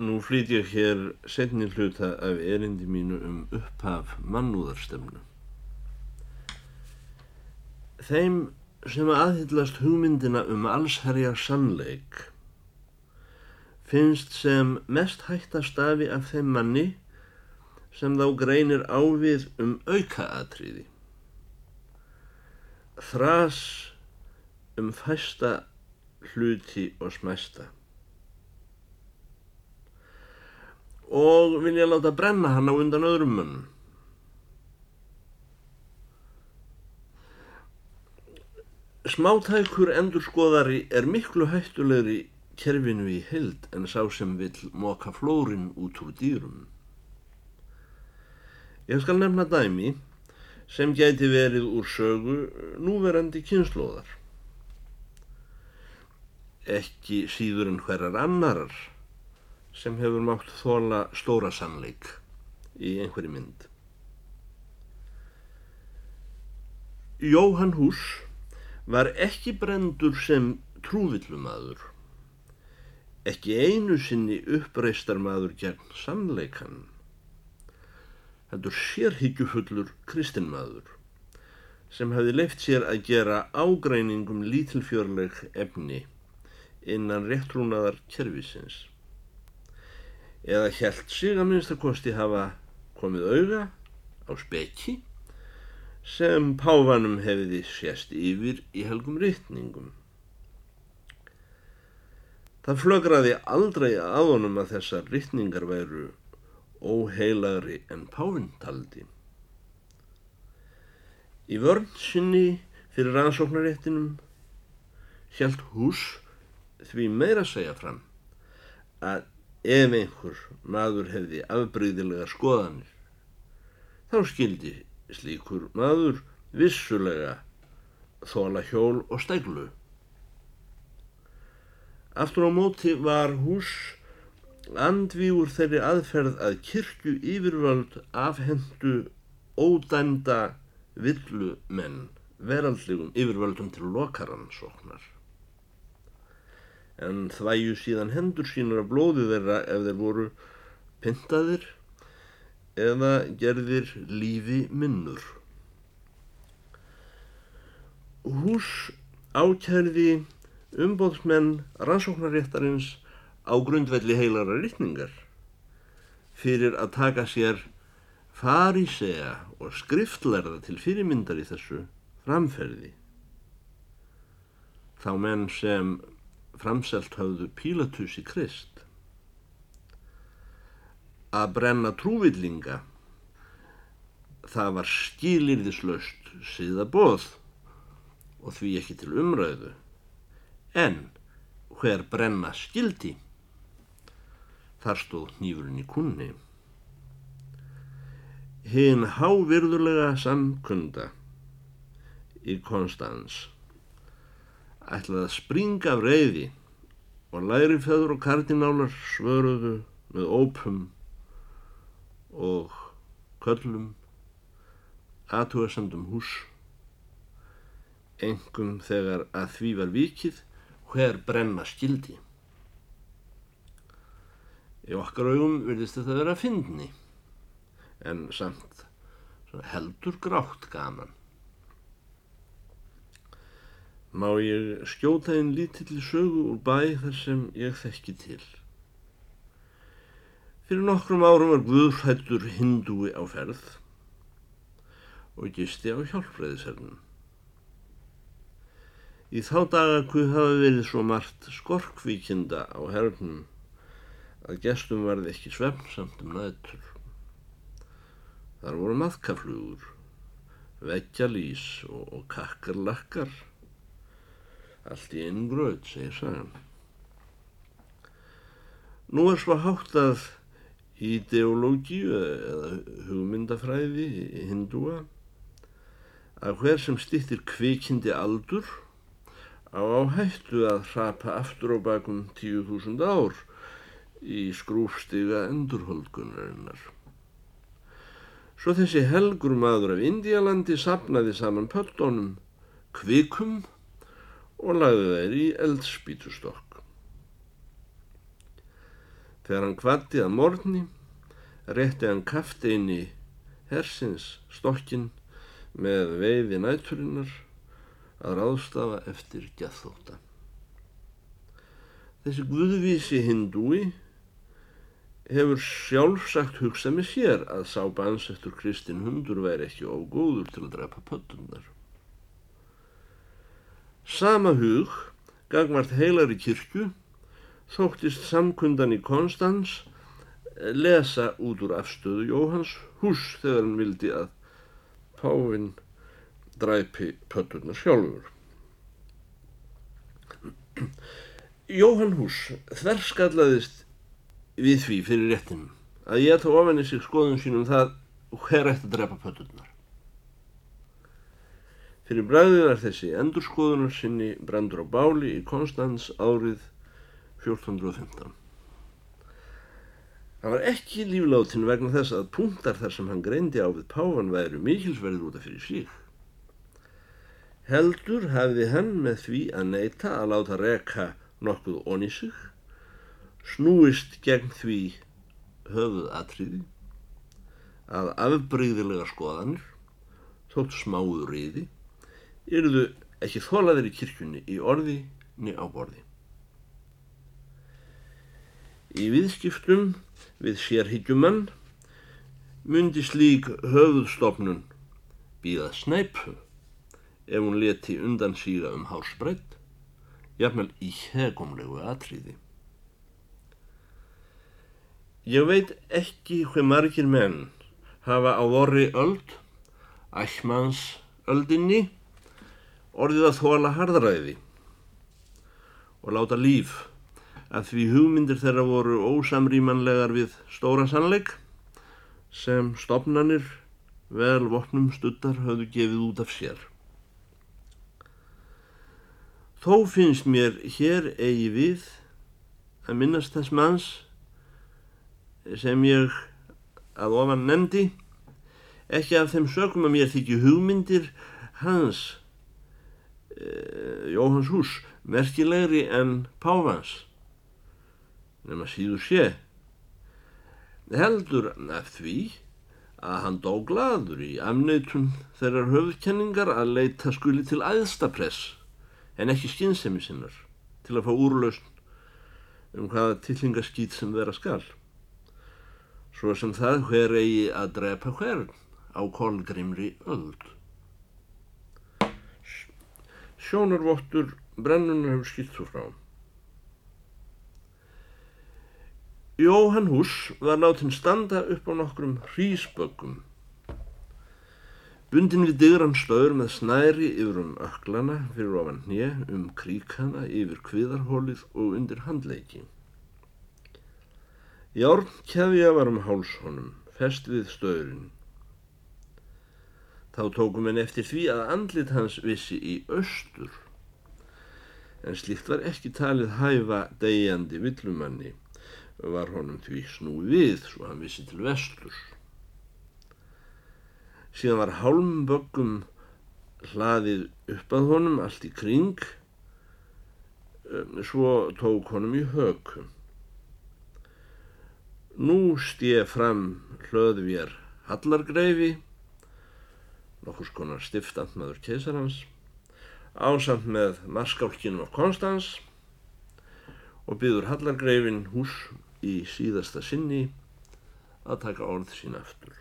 Nú flýt ég hér setni hluta af erindi mínu um upphaf mannúðarstemnu. Þeim sem aðhyllast hugmyndina um allsherjar sannleik finnst sem mest hægt að stafi af þeim manni sem þá greinir ávið um aukaatriði. Þrás um fæsta hluti og smæsta. Og vilja láta brenna hann á undan öðrum mönnum. Smátækur endurskoðari er miklu hættulegri kerfinu í held en sá sem vil moka flórin út úr dýrum. Ég skal nefna dæmi sem gæti verið úr sögu núverandi kynnslóðar. Ekki síður en hverjar annarar sem hefur mátt þóla stóra sannleik í einhverju mynd. Jóhann Hús var ekki brendur sem trúvillumadur, ekki einu sinni uppreistarmadur gegn sannleikan, heldur sérhyggjufullur kristinmadur sem hafi leift sér að gera ágreiningum lítilfjörleg efni innan réttrúnaðar kervisins eða helt sig að minnstakosti hafa komið auða á spekki sem páfanum hefði sérst yfir í helgum rytningum. Það flögraði aldrei að honum að þessar rytningar væru óheilagri en páfintaldi. Í vörn sinni fyrir rannsóknaréttinum hjælt hús því meira segja fram að ef einhver maður hefði afbreyðilega skoðanir þá skildi slíkur maður vissulega þóla hjól og steglu. Aftur á móti var hús andvíur þeirri aðferð að kirkju yfirvöld afhendu ódænda villu menn veraldlegum yfirvöldum til lokaransóknar en þvæju síðan hendur sínur af blóði þeirra ef þeir voru pintaðir eða gerðir lífi minnur. Hús ákærði umbóðsmenn rannsóknaréttarins á grundvelli heilara rittningar fyrir að taka sér farísea og skriftlerða til fyrirmyndar í þessu framferði. Þá menn sem framselt hafðu Pílatus í Krist. Að brenna trúvillinga, það var skilirðislaust síða bóð og því ekki til umræðu, en hver brenna skildi, þar stóð nýfurinn í kunni. Hinn hávirðulega samkunda í Konstans ætlaði að springa af reyði og lærifjöður og kardinálar svöruðu með ópum og köllum aðtúasamdum hús engum þegar að því var vikið hver brenna skildi. Í okkar augum verðist þetta vera að fyndni en samt heldur grátt gaman. Má ég skjóta einn lítill sögu úr bæ þar sem ég þekki til. Fyrir nokkrum árum var Guðfættur hindúi á ferð og gisti á hjálpræðisernum. Í þá daga hvað hafa verið svo margt skorkvíkinda á hernum að gestum varði ekki svefnsamt um nættur. Þar voru maðkaflugur, veggjalís og, og kakkarlakkar allt í einn gröð, segir sagan. Nú er svo hátt að ideológíu eða hugmyndafræði í hindúa að hver sem stýttir kvikindi aldur á áhættu að hrapa aftur á bakum tíu þúsund ár í skrúfstiga endurholdgunarinnar. Svo þessi helgur maður af Indialandi sapnaði saman pöldónum, kvikum og lagði þær í eldspítustokk. Þegar hann kvatti að morgni, rétti hann kafteini hersins stokkin með veiði næturinnar að ráðstafa eftir gæðþóta. Þessi guðvísi hindúi hefur sjálfsagt hugsað með sér að sá bansettur Kristinn hundur væri ekki ógóður til að drepa pöttunar. Sama hug, gagvart heilari kirkju, þóttist samkundan í Konstans lesa út úr afstöðu Jóhans hús þegar hann vildi að Pávinn dræpi pöttunar sjálfur. Jóhann hús þverskallaðist við því fyrir réttinum að ég þá ofenni sig skoðun sínum það hver ætti að drepa pötunar. Fyrir bræðið var þessi endurskoðunar sinni brandur á báli í Konstans árið 1415. Það var ekki lífláttinn vegna þess að punktar þar sem hann greindi á við Pávan væru mikilsverðir út af fyrir sík. Heldur hafði hann með því að neyta að láta reka nokkuð onni sig snúist gegn því höfuð atriði að afbreyðilega skoðanir þótt smáður riði eruðu ekki þólaðir í kirkjunni í orði ni á borði. Í viðskiptum við sérhyggjumann myndi slík höfuðstofnun býða snæpu ef hún leti undan síra um hásbreytt, jafnvel í hegumlegu atriði. Ég veit ekki hver margir menn hafa á vorri öld, ækmans öldinni, orðið að þóla harðræði og láta líf að því hugmyndir þeirra voru ósamrýmanlegar við stóra sannleik sem stopnanir vel vopnum stuttar hafðu gefið út af sér. Þó finnst mér hér eigi við að minnast þess manns sem ég að ofan nefndi ekki af þeim sögum að mér þykju hugmyndir hans Jóhanns hús merkilegri en Pávans nema síður sé. Heldur af því að hann dó gladur í afneitun þeirrar höfðkenningar að leita skuli til aðstapress en ekki skynsemi sinnar til að fá úrlausn um hvaða tillingaskýt sem vera skal. Svo sem það hver eigi að drepa hvern á kolgrimri öld. Sjónarvottur brennunar hefur skilt þú frá. Jóhann Hús var látin standa upp á nokkrum hrísböggum. Bundin við digran stöður með snæri yfir um öklana fyrir ofan hnje, um kríkana yfir kviðarhólið og undir handleiki. Járnkjafja var um hálshonum, fest við stöðurinn. Þá tókum henn eftir því að andlit hans vissi í austur, en slikt var ekki talið hæfa degjandi villumanni, var honum því snúið svo hann vissi til vestur. Síðan var hálmböggum hlaðið upp að honum allt í kring, svo tók honum í hökum. Nú stíð fram hlöðvér Hallargreifi, nokkus konar stiftandmaður keisarhans, ásamt með marskálkinum af Konstans og byður Hallargreifin hús í síðasta sinni að taka orð sín aftur.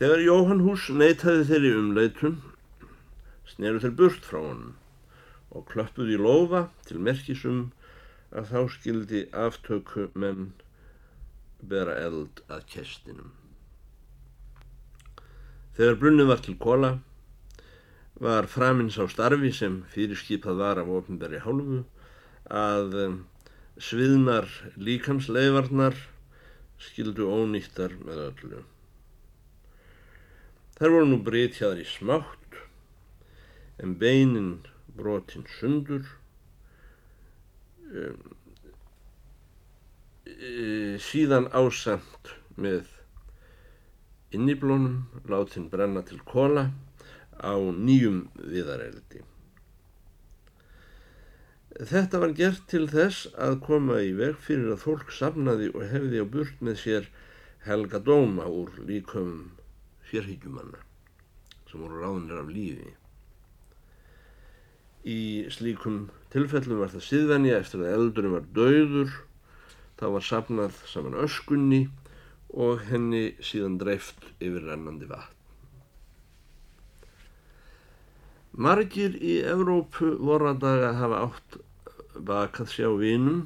Þegar Jóhann hús neytaði þeirri umleitun, sneru þeir burt frá honum og klöppuði í lofa til merkisum að þá skildi aftöku menn bera eld að kestinum. Þegar brunnið var til kóla var framins á starfi sem fyrirskipað var af ofnbæri hálfu að um, sviðnar líkamsleifarnar skildu ónýttar með öllu. Þær voru nú breytjaðar í smátt en beinin brotinn sundur um, síðan ásamt með inniblónum látin brenna til kóla á nýjum viðareldi. Þetta var gert til þess að koma í veg fyrir að fólk samnaði og hefði á burt með sér helga dóma úr líkum sérhyggjumanna sem voru ráðnir af lífi. Í slíkum tilfellum var það siðvenja eftir að eldurinn var döður, þá var sapnað saman öskunni og henni síðan dreift yfir rennandi vatn. Margir í Evrópu voradaga hafa átt bakað sjá vinum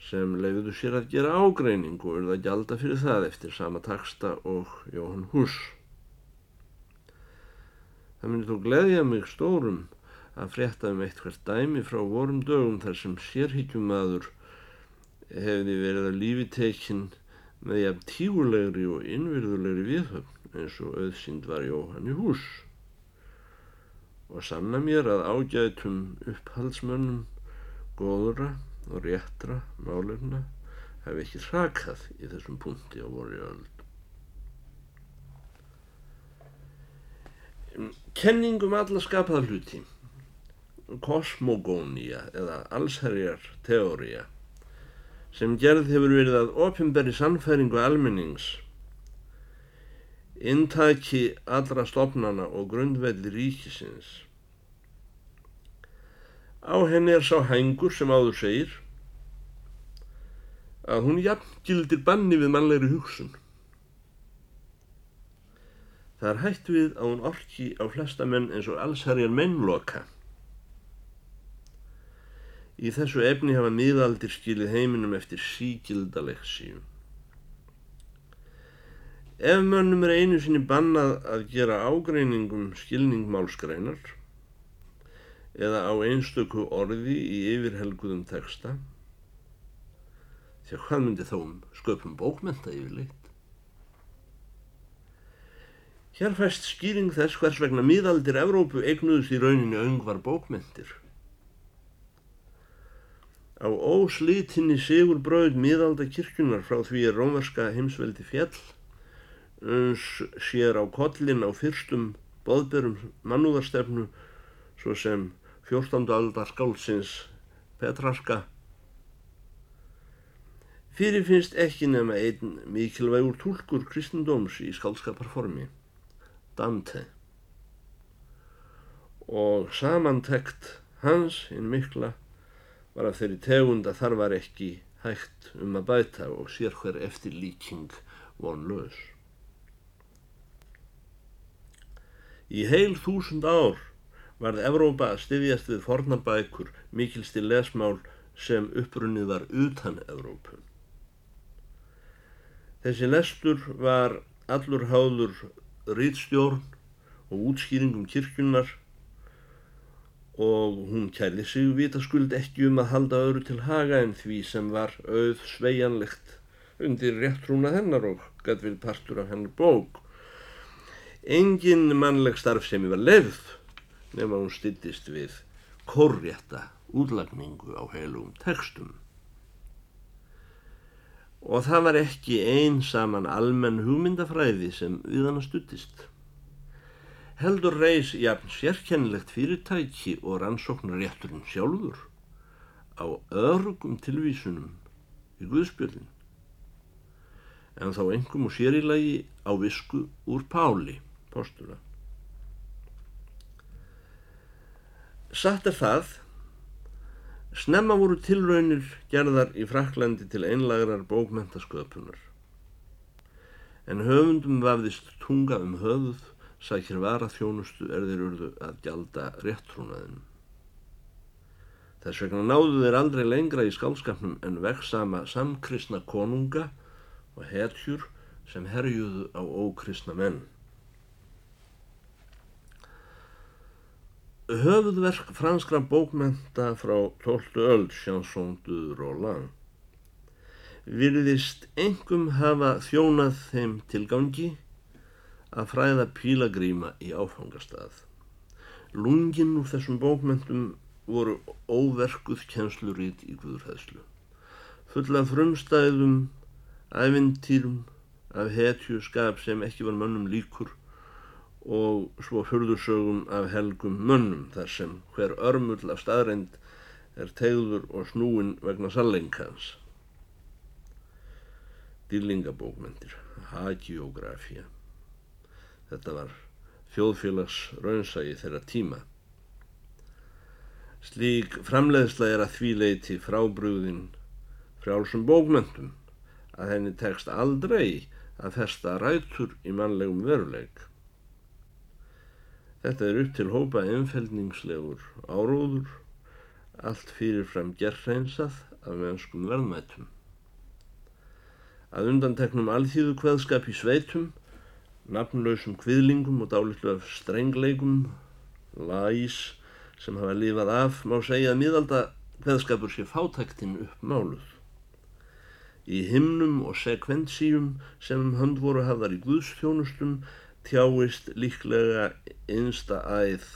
sem leiðuðu sér að gera ágreining og urða gjalda fyrir það eftir sama taksta og Jóhann Hús. Það myndi þó gleðja mig stórum að frétta um eitt hvert dæmi frá vorum dögum þar sem sérhyggjumæður hefði verið að lífi tekinn með jafn tígulegri og innvirðulegri viðhöfn eins og auðsýnd var Jóhann í hús og sanna mér að ágætum upphaldsmönnum góðra og réttra málefna hef ekki hrakað í þessum punkti á voru öld. Kenningum alla skapaða hluti, kosmogónia eða allsherjar teória sem gerð hefur verið að ofinberi sannfæringu almennings, intaki allra stopnana og grundvelli ríkisins. Á henni er sá hengur sem áður segir að hún jafn gildir banni við mannlegri hugsun. Það er hægt við að hún orki á flesta menn eins og allsherjar mennloka. Í þessu efni hafa miðaldir skilið heiminum eftir síkildalegsíum. Ef mönnum er einu sinni bannað að gera ágreiningum skilningmálskreinar eða á einstöku orði í yfirhelguðum texta, því að hvað myndi þá um sköpum bókmenta yfirleitt? Hér fæst skýring þess hvers vegna miðaldir Evrópu eignuðust í rauninni öngvar bókmentir. Á óslítinni sigur brauð miðalda kirkjunar frá því að rómverska heimsveldi fjall uns sér á kollin á fyrstum boðberum mannúðarstefnu svo sem 14. aldar skálsins Petrarka fyrir finnst ekki nema einn mikilvægur tólkur kristendóms í skálskaparformi Dante og samantekt hans inn mikla var af þeirri tegund að þar var ekki hægt um að bæta og sér hver eftir líking vonlaus. Í heil þúsund ár varð Evrópa að styðjast við fornabækur mikilsti lesmál sem upprunnið var utan Evrópu. Þessi lestur var allur háður rýtstjórn og útskýringum kirkjunar og hún kæli sig vitaskuld ekki um að halda öðru til haga en því sem var auð sveianlegt undir réttrúna hennar og gæt við partur af hennar bók. Engin mannleg starfsemi var lefð nema hún styttist við korrétta útlagningu á heilum textum. Og það var ekki einn saman almenn hugmyndafræði sem við hann stuttist heldur reys jafn sérkennilegt fyrirtæki og rannsóknarétturinn sjálfur á örgum tilvísunum í Guðspjöldin en þá engum og sérilagi á visku úr Páli, postula. Satt er það, snemma voru tilraunir gerðar í Fraklandi til einlagrar bókmentasköpunar en höfundum vafðist tunga um höfuð sækir varaþjónustu er þeir urðu að gjalda réttrúnaðinum. Þess vegna náðu þeir aldrei lengra í skálskapnum en veksama samkristna konunga og hetjur sem herjuðu á ókristna menn. Höfðverk franskra bókmenta frá 12. öld Chanson du Roland virðist engum hafa þjónað þeim tilgangi að fræða pílagríma í áfangastað. Lungin úr þessum bókmentum voru óverkuð kjenslurít í Guðurhæðslu. Full af frumstæðum, ævintýrum, af hetju skap sem ekki var mönnum líkur og svo fyrðursögum af helgum mönnum þar sem hver örmull af staðreind er tegður og snúin vegna sallengans. Dýrlingabókmendir, hagiografía. Þetta var þjóðfélags raunsægi þeirra tíma. Slík framleiðsla er að því leiti frábrúðin frjálsum bókmentum að henni tekst aldrei að festa rætur í mannlegum veruleik. Þetta er upp til hópa einfeldningslegur áróður, allt fyrirfram gerðreinsað af mennskum verðmætum. Að undanteknum alþýðu kveðskap í sveitum, nafnlausum kviðlingum og dálitlu af strengleikum, læs sem hafa lifað af, má segja að miðalda kveðskapur sé fátæktinn upp máluð. Í himnum og sekvensíum sem um hönd voru hafðar í Guðstjónustum tjáist líklega einsta æð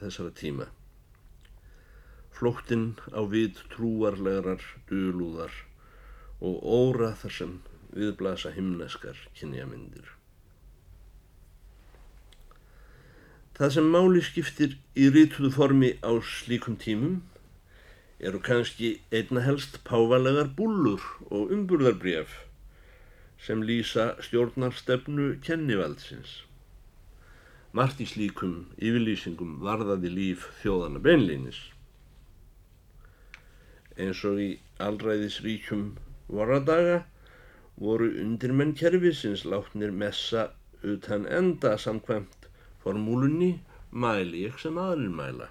þessara tíma. Flóttinn á við trúarlegarar dölúðar og óra þar sem viðblasa himneskar kynjamyndir. Það sem máli skiptir í rítuðu formi á slíkum tímum eru kannski einna helst pávalegar búllur og umburðarbref sem lýsa stjórnarstefnu kennivaldsins. Margt í slíkum yfirlýsingum varðaði líf þjóðana beinleinis. Eins og í allræðisríkjum voradaga voru undirmenn kervisins látnir messa utan enda samkvæmt formúlunni mæli ég sem aðrir mæla.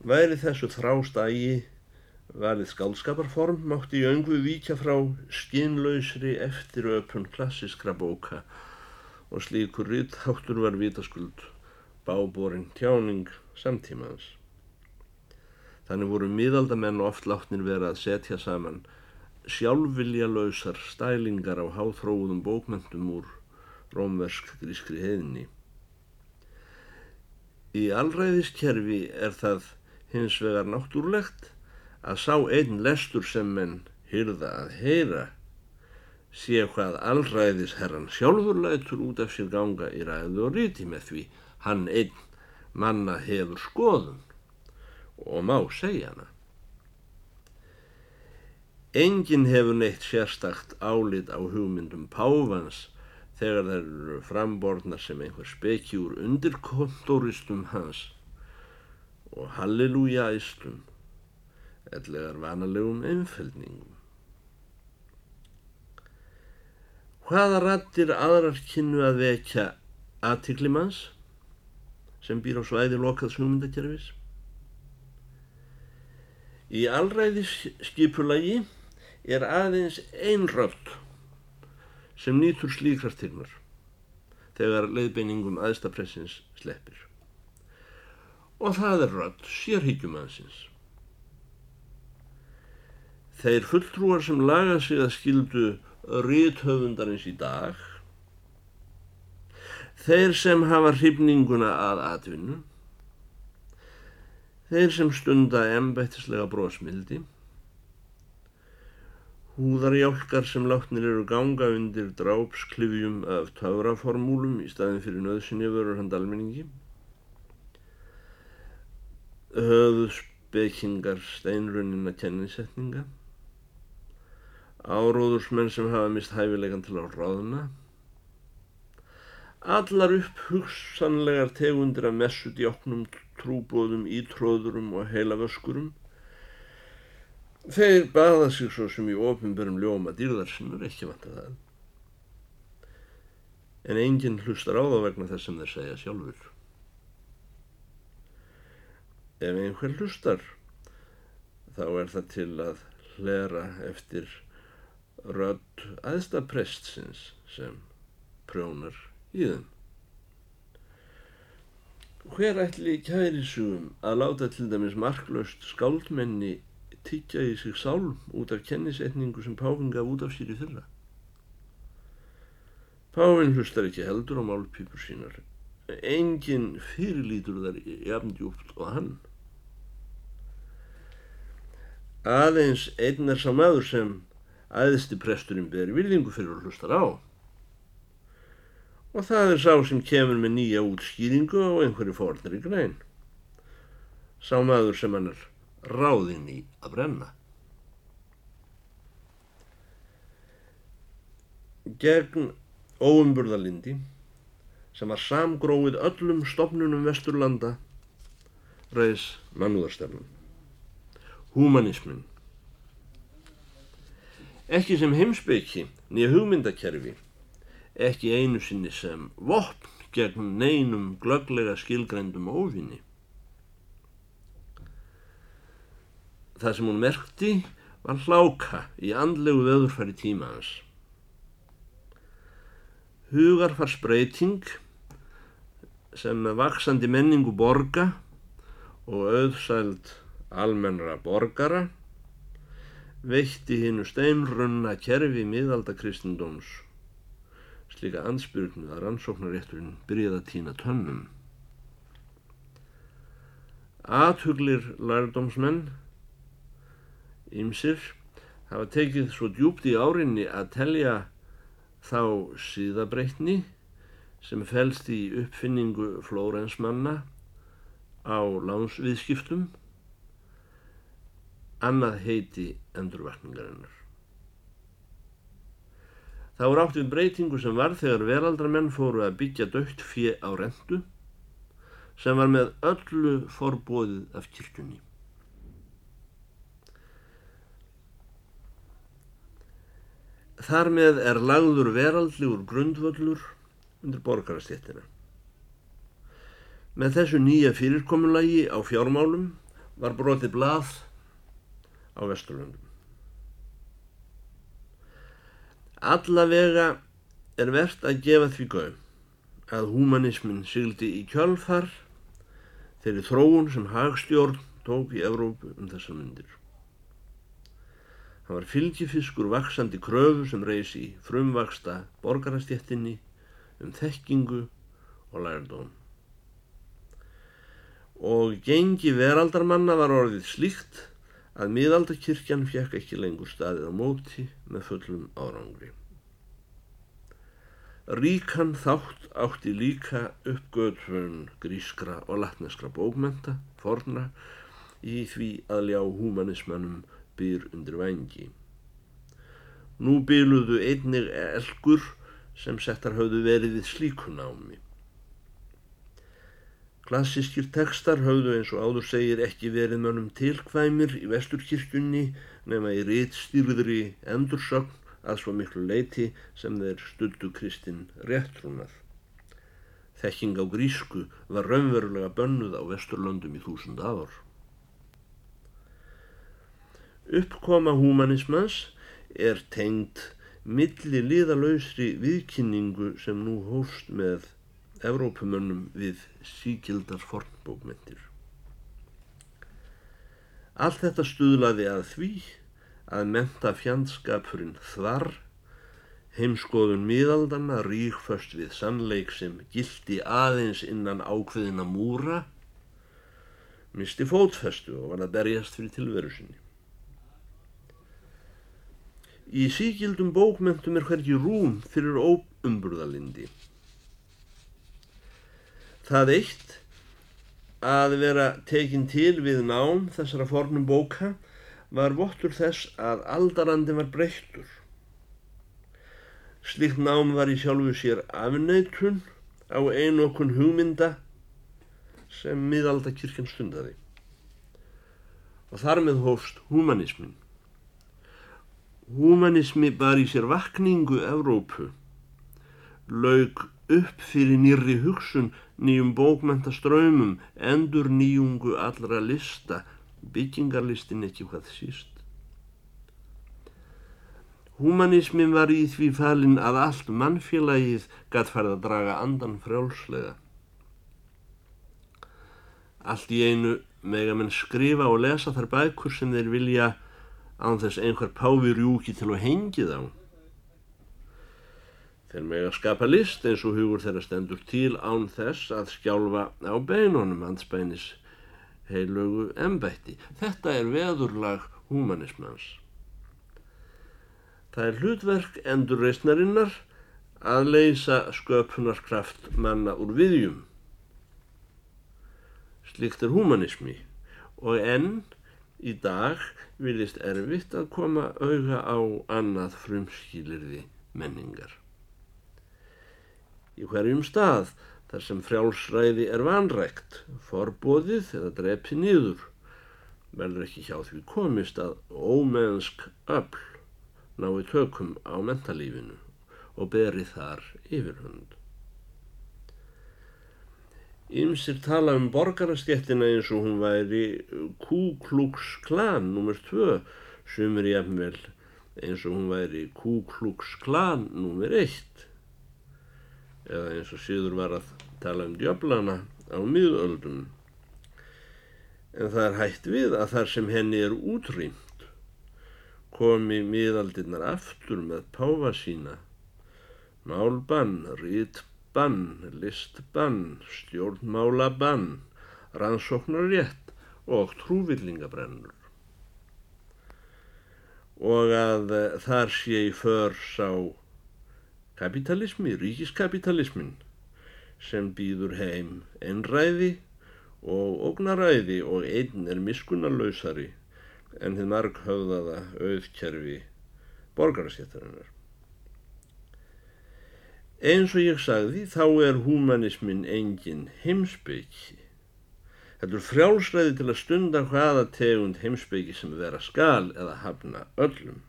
Væri þessu þrástægi valið skálskaparform mátti í öngu víkja frá skinlausri eftiröpun klassiskra bóka og slíkur ríttháttur var vitaskuld báborinn tjáning samtímaðans. Þannig voru miðaldamenn oft látnir vera að setja saman sjálfvilja lausar stælingar á háþróðum bókmentum úr rómversk-grískri heiðinni. Í allræðiskerfi er það hins vegar náttúrlegt að sá einn lestur sem menn hyrða að heyra sé hvað allræðis herran sjálfur lætur út af sér ganga í ræðu og ríti með því hann einn manna hefur skoðun og má segja hana. Engin hefur neitt sérstakt álit á hugmyndum Pávans þegar þeir eru framborðnar sem einhver spekjúr undir kontoristum hans og hallelujaistum ellegar vanalegum einfældningum. Hvaða rattir aðrar kynnu að vekja aðtiklimanns sem býr á svæði lokaðs hugmyndakerfis? Í allræðis skipulagi er aðeins einn rödd sem nýtur slíkrartirnar þegar leiðbeiningum aðstapressins sleppir. Og það er rödd sérhyggjum-aðsins. Þeir fulltrúar sem laga sig að skildu ríthöfundarins í dag þeir sem hafa hrifninguna að atvinnu þeir sem stunda embættislega brósmildi húðarjálkar sem látnir eru ganga undir drápsklifjum af táraformúlum í staðin fyrir nöðsynja vörur hand almenningi höfðspekingar steinrunina kennisetninga. Áróðursmenn sem hafa mist hæfilegan til að ráðna allar upp hugsanlegar tegundir af messudjóknum, trúbóðum, ítróðurum og heilavöskurum þeir baða sig svo sem í ofinberum ljóma dýrðarsinnur ekki vant að það en enginn hlustar á það vegna þess sem þeir segja sjálfur ef einhver hlustar þá er það til að hlera eftir rödd aðsta prestsins sem prjónar í þeim. Hver ætli kærisugum að láta til dæmis marklaust skáldmenni tyggja í sig sálm út af kennisetningu sem Páfinn gaf út af sér í fyrra? Páfinn hlustar ekki heldur á málpípur sínar. Engin fyrirlítur þar jafndjúpt og hann. Aðeins einn er sá maður sem æðsti presturinn ber virðingu fyrir að hlustar á. Og það er sá sem kemur með nýja útskýringu á einhverju fornari grein. sá maður sem hann er ráðinn í að brenna. Gegn óumburðalindi sem var samgróið öllum stopnunum vesturlanda reys mannúðarstefnum. Humanismin. Ekki sem heimsbyggi nýja hugmyndakerfi, ekki einu sinni sem vopn gegn neinum glögglega skilgrændum óvinni. Það sem hún merkti var hláka í andlegu veðurfæri tímaðans. Hugarfarsbreyting sem vaksandi menningu borga og auðsæld almennra borgara veitti hinnu steinrunna kerfi miðaldakristindóms slíka ansbyrgnu að rannsóknarétturinn byrjaði að týna tönnum. Athuglir lærdómsmenn ymsir hafa tekið svo djúpt í árinni að telja þá síðabreitni sem fælst í uppfinningu flórensmanna á lánsviðskiptum annað heiti endurvakningarinnar. Það voru átt við breytingu sem var þegar veraldramenn fóru að byggja dögt fjö á rendu sem var með öllu forbóðið af kirkjunni. Þar með er lagður veraldlegur grundvöllur undir borgarastéttina. Með þessu nýja fyrirkomunlagi á fjármálum var brotið blað á Vesturlundum. Allavega er verðt að gefa því gau að humanismin sigildi í kjölfar þeirri þróun sem hagstjórn tók í Evrópu um þessa myndir. Hann var fylgifiskur vaksandi kröfu sem reysi í frumvaksta borgarastjettinni um þekkingu og lærdóm og gengi veraldarmanna var orðið slíkt að miðaldakirkjan fjekk ekki lengur staðið á móti með fullum árangri. Ríkan þátt átti líka uppgöðfun grískra og latneskra bókmenta, forna, í því að ljá humanismannum byr undir vangi. Nú byluðu einnig elgur sem settar hafðu verið við slíkunámi. Klassískir tekstar höfðu eins og áður segir ekki verið mönnum tilkvæmir í vesturkirkjunni nema í rítstýrðri endursögn að svo miklu leiti sem þeir stuldu kristinn réttrúnað. Þekking á grísku var raunverulega bönnuð á vesturlöndum í þúsund ár. Uppkoma humanismans er tengd milli liðalauðsri viðkynningu sem nú hóst með Evrópumönnum við síkildar fornbókmyndir. Allt þetta stuðlaði að því að menta fjandskapurinn þvar, heimskoðun miðaldana ríkföst við sannleik sem gildi aðeins innan ákveðina múra, misti fótfestu og var að berjast fyrir tilveru sinni. Í síkildum bókmyndum er hverki rúm fyrir óumburðalindi það eitt að vera tekin til við nám þessara fornum bóka var vottur þess að aldarandi var breyttur. Slikt nám var í sjálfu sér afneitun á einu okkur hugmynda sem miðaldakirkjan stundaði. Og þar með hófst humanismin. Humanismi bar í sér vakningu Evrópu, laug upp fyrir nýri hugsun, nýjum bókmentaströymum, endur nýjungu allra lista, byggingarlistin ekki hvað síst. Humanismin var í því falin að allt mannfélagið gætt farið að draga andan frjálslega. Allt í einu mega menn skrifa og lesa þar bækur sem þeir vilja án þess einhver páfi rjúki til að hengið á. Þeir með að skapa list eins og hugur þeirra stendur til án þess að skjálfa á beinunum anspænis heilögu embætti. Þetta er veðurlag humanismans. Það er hlutverk endurreysnarinnar að leysa sköpunarkraft manna úr viðjum. Slikt er humanismi og enn í dag vilist erfitt að koma auga á annað frumskýlirði menningar. Í hverjum stað þar sem frjálsræði er vanrækt, forbóðið eða drepi nýður, verður ekki hjá því komist að ómennsk öll nái tökum á mentalífinu og beri þar yfirhund. Ymsir tala um borgarastéttina eins og hún væri Ku Klux Klan nr. 2 sem er jafnvel eins og hún væri Ku Klux Klan nr. 1 eða eins og síður var að tala um djöblana á miðöldum. En það er hægt við að þar sem henni er útrýmt komi miðaldinnar aftur með páfa sína, málbann, rít bann, listbann, stjórnmálabann, rannsóknarétt og trúvillingabrennur. Og að eh, þar sé í för sá kapitalismi, ríkiskapitalismin, sem býður heim einræði og ógnaræði og einn er miskunnarlausari en þið marg höfðaða auðkerfi borgarséttarinnar. Eins og ég sagði þá er humanismin engin heimsbyggi. Þetta er frjálsræði til að stunda hvaða tegund heimsbyggi sem vera skal eða hafna öllum.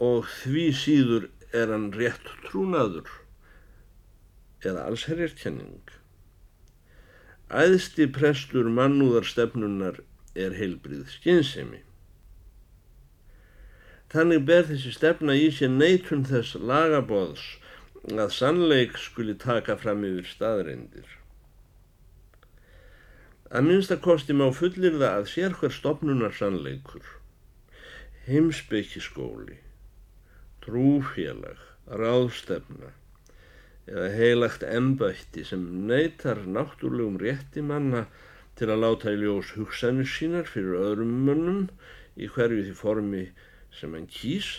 Og því síður er hann rétt trúnaður eða allsherjarkenning. Æðsti prestur mannúðarstefnunar er heilbrið skynsemi. Þannig ber þessi stefna í sér neitun þess lagabóðs að sannleik skuli taka fram yfir staðreindir. Að minnstakosti má fullir það að sér hver stopnunar sannleikur, heimsbyggiskóli, trúfélag, ráðstefna eða heilagt embætti sem neytar náttúrlegum rétti manna til að láta í ljós hugsanir sínar fyrir öðrum mönnum í hverju því formi sem hann kýs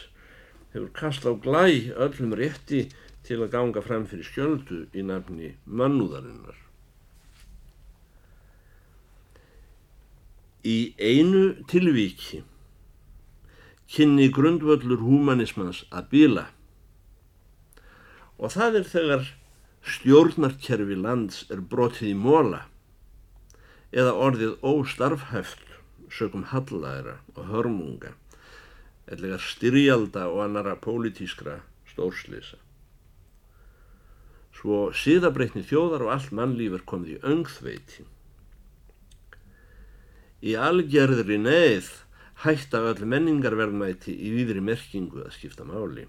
hefur kast á glæ öllum rétti til að ganga fram fyrir skjöldu í nafni mannúðarinnar. Í einu tilvíki kynni grundvöllur humanismans að bila og það er þegar stjórnarkerfi lands er brotið í móla eða orðið óstarfhæft sögum hallæra og hörmunga ellega styrjalda og annara pólitískra stórslýsa. Svo síðabreitni þjóðar og allt mannlíf er komið í öngþveiti. Í algerðri neið hætta öll menningarverðmæti í výðri merkingu að skipta máli.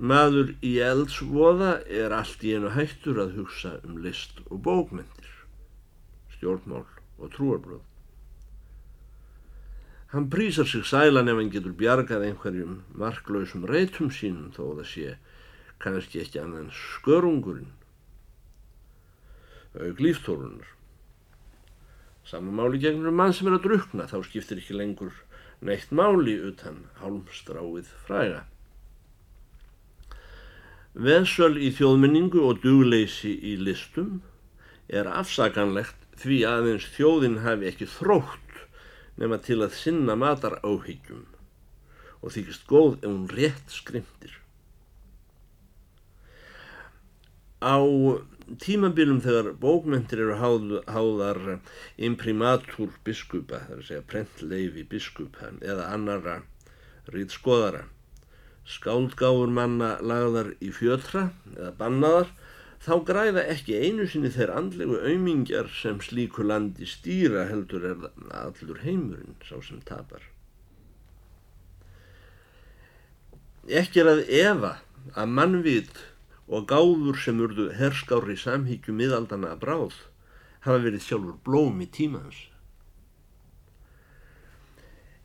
Maður í eldsvoða er allt í einu hættur að hugsa um list og bókmyndir, stjórnmál og trúarbröð. Hann prísar sig sælan ef hann getur bjargað einhverjum marklausum reytum sínum þó það sé kannski ekki annan skörungurinn. Aug líftórunar. Saman máli gegnur mann sem er að drukna þá skiptir ekki lengur neitt máli utan hálmstráið fræga. Vesöl í þjóðmenningu og dugleysi í listum er afsaganlegt því aðeins þjóðin hafi ekki þrótt nema til að sinna matar áhyggjum og þykist góð ef hún rétt skrimtir. Á tímabilum þegar bókmyndir eru háð, háðar imprimatur biskupa, það er að segja prentleifi biskupa eða annara rýtskoðara, skáldgáður manna lagðar í fjötra eða bannaðar, þá græða ekki einu sinni þeir andlegu aumingjar sem slíku landi stýra heldur er allur heimurinn sá sem tapar. Ekki er að efa að mannvit og gáður sem urðu herskári samhíkju miðaldana að bráð hafa verið sjálfur blóm í tímans.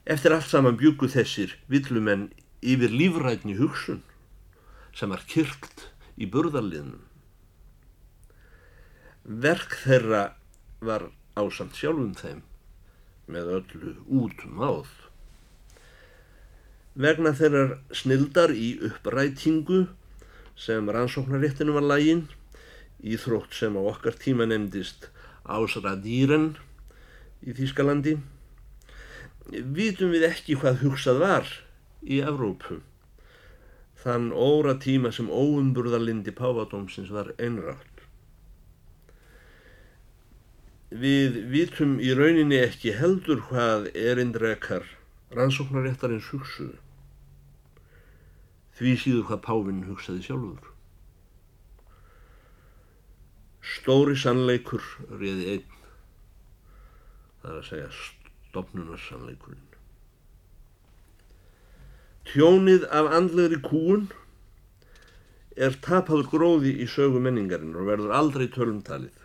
Eftir allt saman bjúku þessir villumenn yfir lífrætni hugsun sem var kyrkt í burðarliðnum verk þeirra var ásamt sjálfum þeim með öllu út máð. Vegna þeirrar snildar í upprætingu sem rannsóknaréttinu var lægin íþrótt sem á okkar tíma nefndist Ásradýren í Þýskalandi, vitum við ekki hvað hugsað var í Evrópu. Þann óra tíma sem óumburðalindi Pávadómsins var einrátt. Við vitum í rauninni ekki heldur hvað erindrekar rannsóknaréttarins hugsuðu. Því síður hvað Pávinn hugsaði sjálfur. Stóri sannleikur réði einn, það er að segja stopnunarsannleikurinn. Tjónið af andlegri kúun er tapaður gróði í sögu menningarinn og verður aldrei tölumtalið.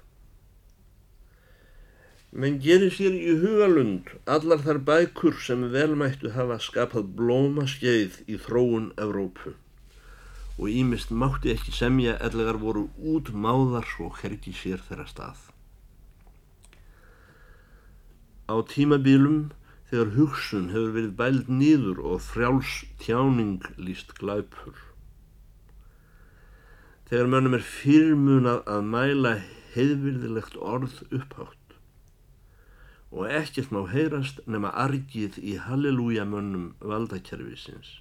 Menn gerir sér í hugalund allar þar bækur sem velmættu hafa skapað blómaskeið í þróun Evrópu og ímist mátti ekki semja ellegar voru út máðar svo hergi sér þeirra stað. Á tímabilum þegar hugsun hefur verið bæld nýður og frjáls tjáning líst glæpur. Þegar mönnum er fyrirmunað að mæla heiðvirðilegt orð upphátt og ekkert má heyrast nema argið í halleluja mönnum valdakerfisins.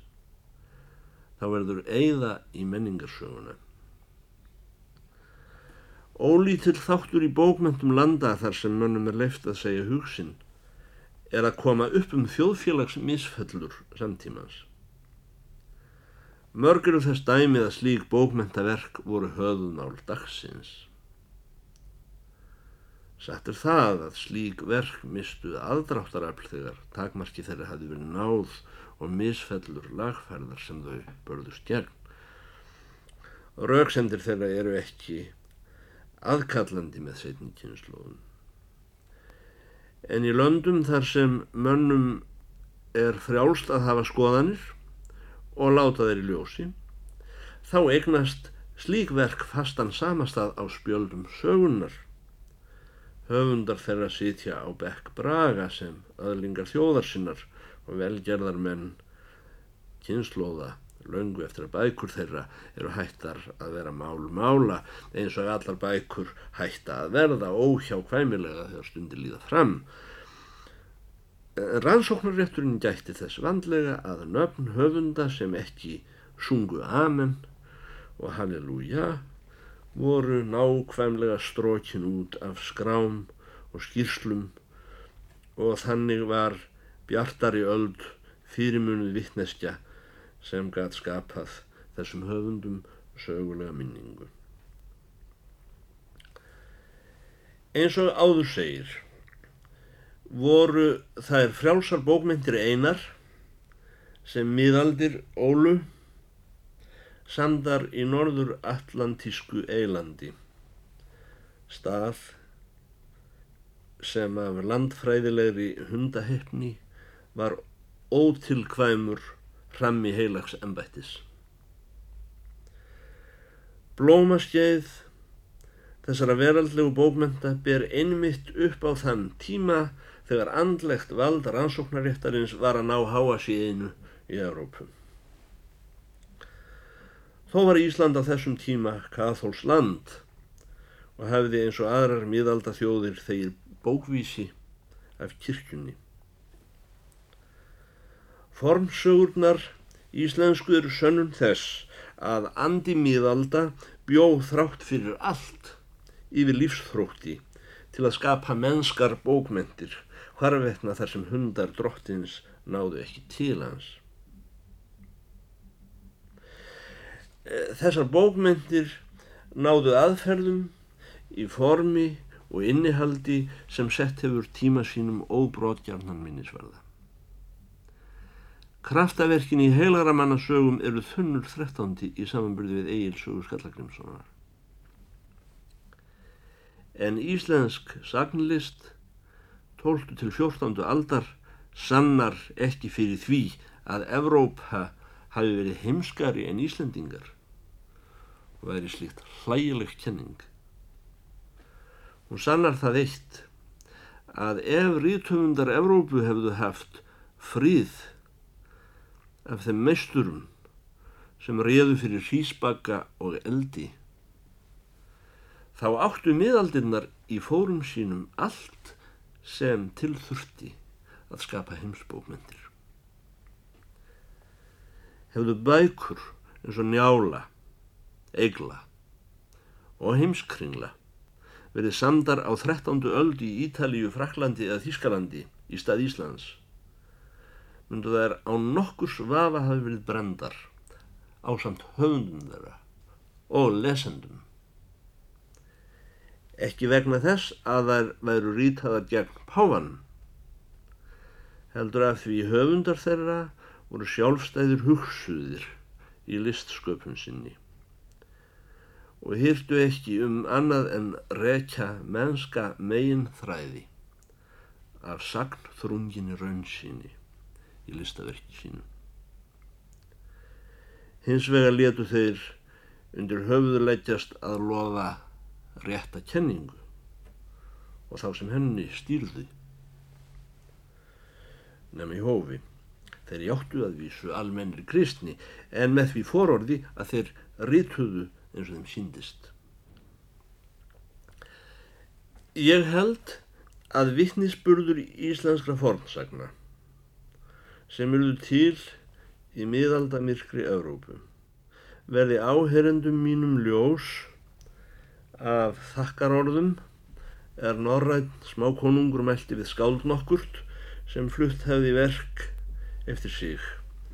Þá verður eigða í menningarsöguna. Ólítill þáttur í bókmyndum landa þar sem mönnum er leift að segja hugsin er að koma upp um þjóðfélagsmisföllur samtímans. Mörgur af þess dæmið að slík bókmentaverk voru höðunál dagsins. Satt er það að slík verk mistuð aðdráttarafl þegar takmarki þeirra hafi verið náð og misfellur lagfærðar sem þau börðust gegn. Rauksendir þeirra eru ekki aðkallandi með setni kynnslóðun en í löndum þar sem mönnum er frjálst að hafa skoðanir og láta þeir í ljósi, þá eignast slík verk fastan samastað á spjöldum sögunnar. Höfundar þeirra sitja á bekk braga sem öðlingar þjóðarsinnar og velgerðar menn kynnslóða löngu eftir að bækur þeirra eru hættar að vera mál-mála eins og allar bækur hætta að verða óhjákvæmilega þegar stundir líða fram. Rannsóknarrétturinn gætti þess vandlega að nöfn höfunda sem ekki sungu amen og halleluja voru nákvæmlega strókin út af skrám og skýrslum og þannig var bjartari öld fyrirmunuð vittneskja sem gæt skapað þessum höfundum sögulega minningu. Eins og áður segir voru þær frjálsar bókmyndir einar sem miðaldir Ólu sandar í norður atlantísku eilandi stað sem af landfræðilegri hundaheppni var ótilkvæmur hrammi heilags embættis. Blómaskeið þessara veraldlegu bókmenta ber einmitt upp á þann tíma þegar andlegt vald rannsóknaréttarins var að ná háa síðinu í Európu. Þó var Ísland á þessum tíma kathóls land og hefði eins og aðrar miðalda þjóðir þeir bókvísi af kirkjunni. Formsögurnar íslensku eru sönnum þess að andi miðalda bjóð þrátt fyrir allt yfir lífsþrótti til að skapa mennskar bókmentir hvarvetna þar sem hundar drottins náðu ekki til hans. Þessar bókmentir náðu aðferðum í formi og innihaldi sem sett hefur tíma sínum óbrótgjarnan minnisverða. Kraftaverkin í heilagra mannasögum eru þunnur þrettándi í samanbyrði við Egilsögu Skallagrimssonar. En íslensk sagnlist 12. til 14. aldar sannar ekki fyrir því að Evrópa hafi verið heimskari en Íslendingar væri slíkt hlægileg kenning. Hún sannar það eitt að ef rítumundar Evrópu hefðu haft fríð af þeim meisturum sem réðu fyrir hrísbakka og eldi. þá áttu miðaldinnar í fórum sínum allt sem tilþurfti að skapa heimsbókmyndir. Hefðu bækur eins og njála, eigla og heimskringla verið samdar á 13. öld í Ítalíu, Fraklandi eða Þískalandi í stað Íslands myndu þær á nokkurs vafa hafi verið brendar á samt höfundum þeirra og lesendum. Ekki vegna þess að þær væru rítaðar gegn pávan, heldur að því höfundar þeirra voru sjálfstæðir hugsuðir í listsköpun sinni og hýrtu ekki um annað en rekja mennska megin þræði af sagn þrunginni raun síni í listaverki sínu. Hins vega letu þeir undir höfuðuleggjast að lofa rétta kenningu og þá sem henni stýrði. Nefn í hófi, þeir játtu að vísu almennri kristni en með því fororði að þeir rítuðu eins og þeim síndist. Ég held að vittnisspurður íslenskra fornsagna sem eruðu til í miðaldamirkri Evrópu verði áherendum mínum ljós af þakkarorðum er norræn smákonungur meldi við skáld nokkurt sem flutt hefði verk eftir sig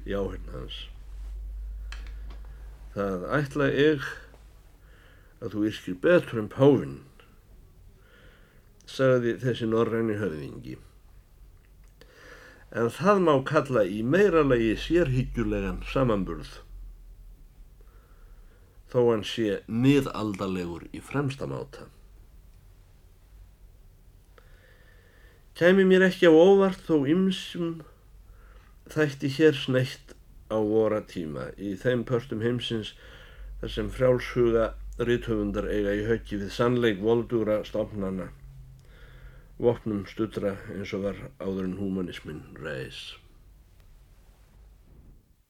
í áherna hans. Það ætla ég að þú yrkir betur en páfinn, sagði þessi norræni höfðingi. En það má kalla í meiralagi sérhyggjulegan samanburð, þó hann sé miðaldalegur í fremstamáta. Kæmi mér ekki á óvart þó ymsum þætti hér sneitt á vora tíma í þeim pörstum heimsins þar sem frjálshuga Ríðhöfundar eiga í höggi við sannleik voldugra stofnana, vopnum stuttra eins og var áður en humanismin reys.